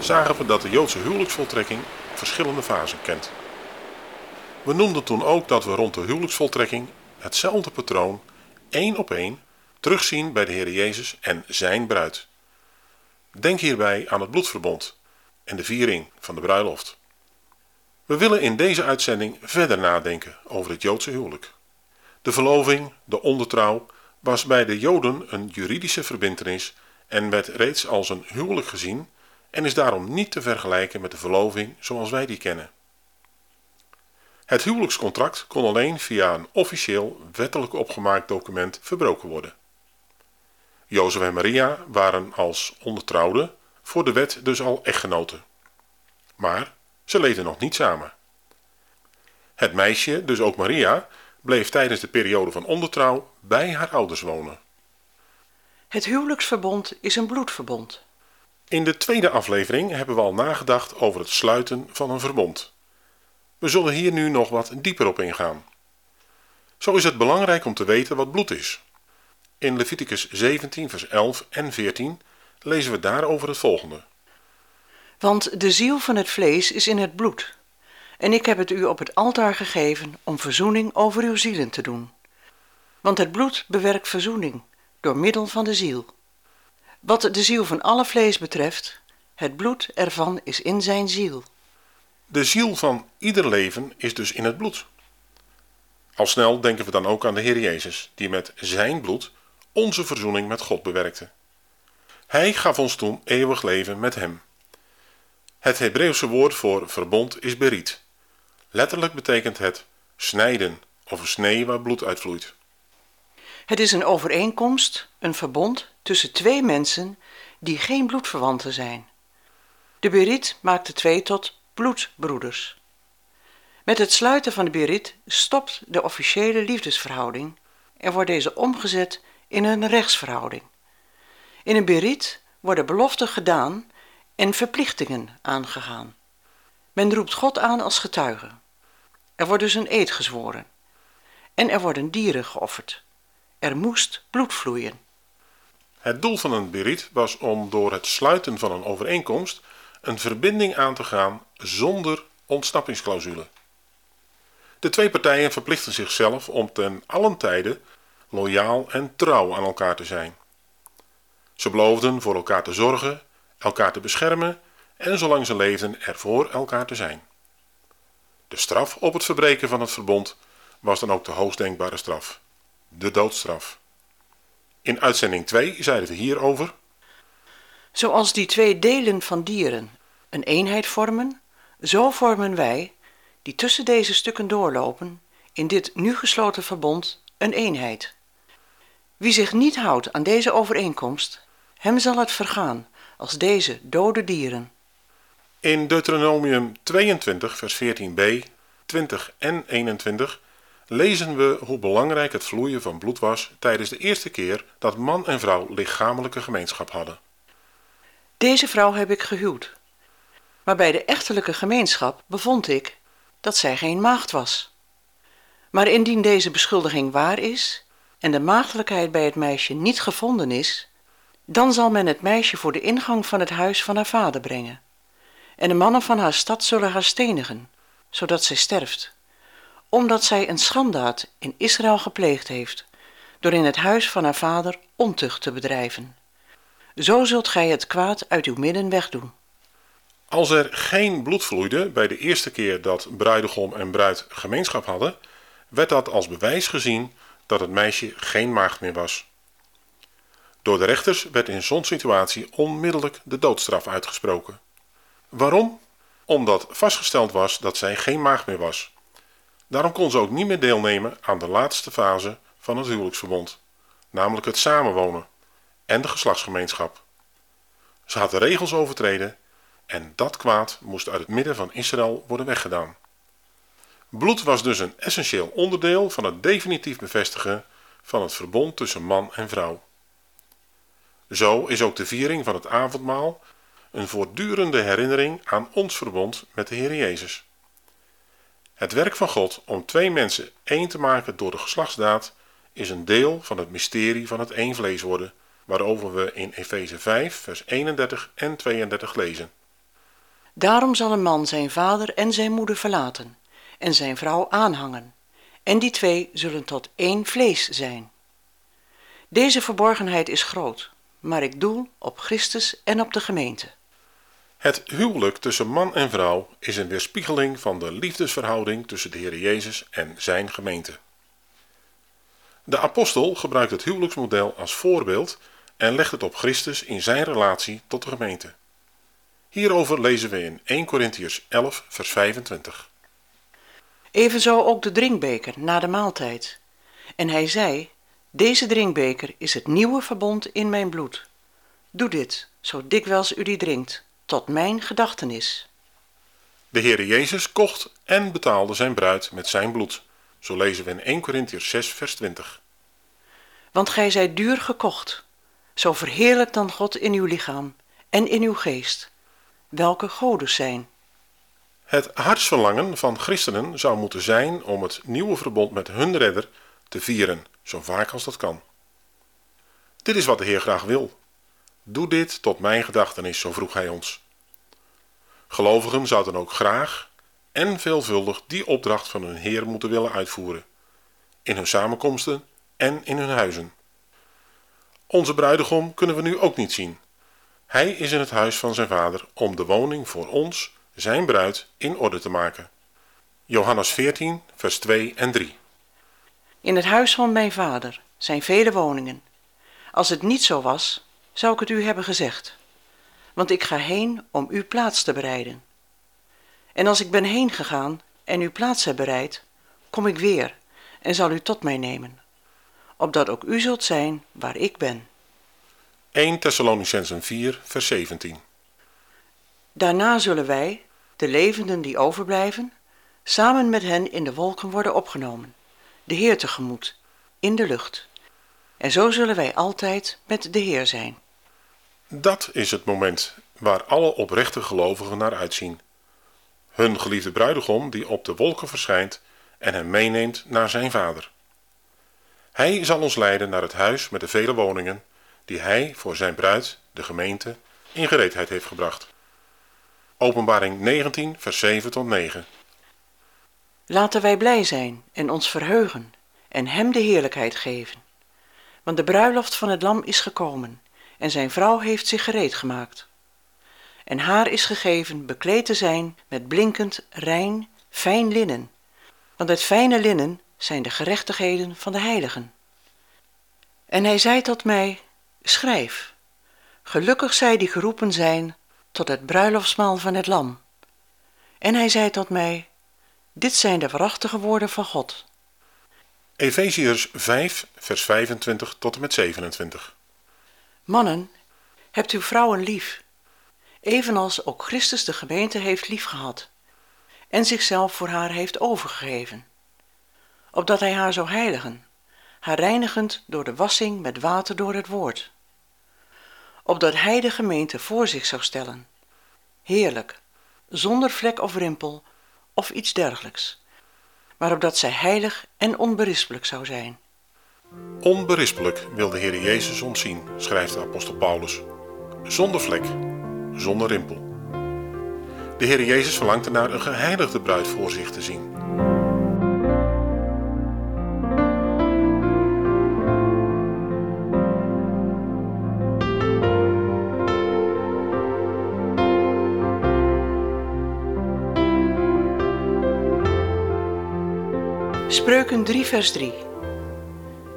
zagen we dat de Joodse huwelijksvoltrekking verschillende fasen kent. We noemden toen ook dat we rond de huwelijksvoltrekking hetzelfde patroon één op één terugzien bij de Heer Jezus en zijn bruid. Denk hierbij aan het bloedverbond en de viering van de bruiloft. We willen in deze uitzending verder nadenken over het Joodse huwelijk. De verloving, de ondertrouw, was bij de Joden een juridische verbintenis en werd reeds als een huwelijk gezien en is daarom niet te vergelijken met de verloving zoals wij die kennen. Het huwelijkscontract kon alleen via een officieel wettelijk opgemaakt document verbroken worden. Jozef en Maria waren als ondertrouwden voor de wet dus al echtgenoten. Maar ze leefden nog niet samen. Het meisje, dus ook Maria, bleef tijdens de periode van ondertrouw bij haar ouders wonen. Het huwelijksverbond is een bloedverbond. In de tweede aflevering hebben we al nagedacht over het sluiten van een verbond. We zullen hier nu nog wat dieper op ingaan. Zo is het belangrijk om te weten wat bloed is. In Leviticus 17, vers 11 en 14 lezen we daarover het volgende. Want de ziel van het vlees is in het bloed. En ik heb het u op het altaar gegeven om verzoening over uw zielen te doen. Want het bloed bewerkt verzoening door middel van de ziel. Wat de ziel van alle vlees betreft, het bloed ervan is in zijn ziel. De ziel van ieder leven is dus in het bloed. Al snel denken we dan ook aan de Heer Jezus, die met zijn bloed onze verzoening met God bewerkte. Hij gaf ons toen eeuwig leven met hem. Het Hebreeuwse woord voor verbond is berit. Letterlijk betekent het snijden of een snee waar bloed uitvloeit. Het is een overeenkomst, een verbond tussen twee mensen die geen bloedverwanten zijn. De berit maakt de twee tot bloedbroeders. Met het sluiten van de berit stopt de officiële liefdesverhouding en wordt deze omgezet in een rechtsverhouding. In een berit worden beloften gedaan en verplichtingen aangegaan. Men roept God aan als getuige. Er wordt dus een eed gezworen. En er worden dieren geofferd. Er moest bloed vloeien. Het doel van een berit was om door het sluiten van een overeenkomst een verbinding aan te gaan zonder ontsnappingsclausule. De twee partijen verplichten zichzelf om ten allen tijde loyaal en trouw aan elkaar te zijn. Ze beloofden voor elkaar te zorgen, elkaar te beschermen en zolang ze leefden er voor elkaar te zijn. De straf op het verbreken van het verbond was dan ook de hoogst denkbare straf, de doodstraf. In uitzending 2 zeiden we hierover. Zoals die twee delen van dieren een eenheid vormen, zo vormen wij, die tussen deze stukken doorlopen, in dit nu gesloten verbond een eenheid. Wie zich niet houdt aan deze overeenkomst, hem zal het vergaan als deze dode dieren. In Deuteronomium 22, vers 14b, 20 en 21 lezen we hoe belangrijk het vloeien van bloed was tijdens de eerste keer dat man en vrouw lichamelijke gemeenschap hadden. Deze vrouw heb ik gehuwd, maar bij de echtelijke gemeenschap bevond ik dat zij geen maagd was. Maar indien deze beschuldiging waar is en de maagdelijkheid bij het meisje niet gevonden is, dan zal men het meisje voor de ingang van het huis van haar vader brengen. En de mannen van haar stad zullen haar stenigen, zodat zij sterft, omdat zij een schandaad in Israël gepleegd heeft, door in het huis van haar vader ontucht te bedrijven. Zo zult gij het kwaad uit uw midden wegdoen. Als er geen bloed vloeide bij de eerste keer dat bruidegom en bruid gemeenschap hadden, werd dat als bewijs gezien dat het meisje geen maagd meer was. Door de rechters werd in zo'n situatie onmiddellijk de doodstraf uitgesproken. Waarom? Omdat vastgesteld was dat zij geen maagd meer was. Daarom kon ze ook niet meer deelnemen aan de laatste fase van het huwelijksverbond, namelijk het samenwonen en de geslachtsgemeenschap. Ze had de regels overtreden en dat kwaad moest uit het midden van Israël worden weggedaan. Bloed was dus een essentieel onderdeel van het definitief bevestigen van het verbond tussen man en vrouw. Zo is ook de viering van het avondmaal een voortdurende herinnering aan ons verbond met de Heer Jezus. Het werk van God om twee mensen één te maken door de geslachtsdaad is een deel van het mysterie van het eenvlees worden, waarover we in Efeze 5, vers 31 en 32 lezen. Daarom zal een man zijn vader en zijn moeder verlaten en zijn vrouw aanhangen, en die twee zullen tot één vlees zijn. Deze verborgenheid is groot, maar ik doel op Christus en op de gemeente. Het huwelijk tussen man en vrouw is een weerspiegeling van de liefdesverhouding tussen de Heer Jezus en zijn gemeente. De apostel gebruikt het huwelijksmodel als voorbeeld en legt het op Christus in zijn relatie tot de gemeente. Hierover lezen we in 1 Corinthians 11, vers 25. Evenzo ook de drinkbeker na de maaltijd. En hij zei: Deze drinkbeker is het nieuwe verbond in mijn bloed. Doe dit, zo dikwijls u die drinkt, tot mijn gedachtenis. De Heere Jezus kocht en betaalde zijn bruid met zijn bloed. Zo lezen we in 1 Corinthians 6, vers 20. Want gij zijt duur gekocht. Zo verheerlijk dan God in uw lichaam en in uw geest, welke godes zijn. Het hartsverlangen van christenen zou moeten zijn om het nieuwe verbond met hun redder te vieren, zo vaak als dat kan. Dit is wat de Heer graag wil. Doe dit tot mijn gedachtenis, zo vroeg hij ons. Gelovigen zouden ook graag en veelvuldig die opdracht van hun Heer moeten willen uitvoeren, in hun samenkomsten en in hun huizen. Onze bruidegom kunnen we nu ook niet zien. Hij is in het huis van zijn vader om de woning voor ons, zijn bruid, in orde te maken. Johannes 14, vers 2 en 3. In het huis van mijn vader zijn vele woningen. Als het niet zo was, zou ik het u hebben gezegd. Want ik ga heen om u plaats te bereiden. En als ik ben heen gegaan en u plaats heb bereid, kom ik weer en zal u tot mij nemen, opdat ook u zult zijn waar ik ben. 1 Thessalonicensen 4, vers 17. Daarna zullen wij, de levenden die overblijven, samen met hen in de wolken worden opgenomen, de Heer tegemoet, in de lucht. En zo zullen wij altijd met de Heer zijn. Dat is het moment waar alle oprechte gelovigen naar uitzien. Hun geliefde bruidegom die op de wolken verschijnt en hem meeneemt naar zijn vader. Hij zal ons leiden naar het huis met de vele woningen die hij voor zijn bruid, de gemeente, in gereedheid heeft gebracht. Openbaring 19, vers 7 tot 9. Laten wij blij zijn en ons verheugen en hem de heerlijkheid geven. Want de bruiloft van het lam is gekomen en zijn vrouw heeft zich gereed gemaakt. En haar is gegeven bekleed te zijn met blinkend, rein, fijn linnen. Want het fijne linnen zijn de gerechtigheden van de heiligen. En hij zei tot mij, schrijf, gelukkig zij die geroepen zijn tot het bruiloftsmaal van het lam. En hij zei tot mij, dit zijn de waarachtige woorden van God. Efeziërs 5, vers 25 tot en met 27. Mannen, hebt uw vrouwen lief, evenals ook Christus de gemeente heeft liefgehad en zichzelf voor haar heeft overgegeven, opdat hij haar zou heiligen, haar reinigend door de wassing met water door het woord, opdat hij de gemeente voor zich zou stellen, heerlijk, zonder vlek of rimpel of iets dergelijks, maar opdat zij heilig en onberispelijk zou zijn. Onberispelijk wil de Heer Jezus ons zien, schrijft de apostel Paulus. Zonder vlek, zonder rimpel. De Heer Jezus verlangt ernaar een geheiligde bruid voor zich te zien. Spreuken 3, vers 3.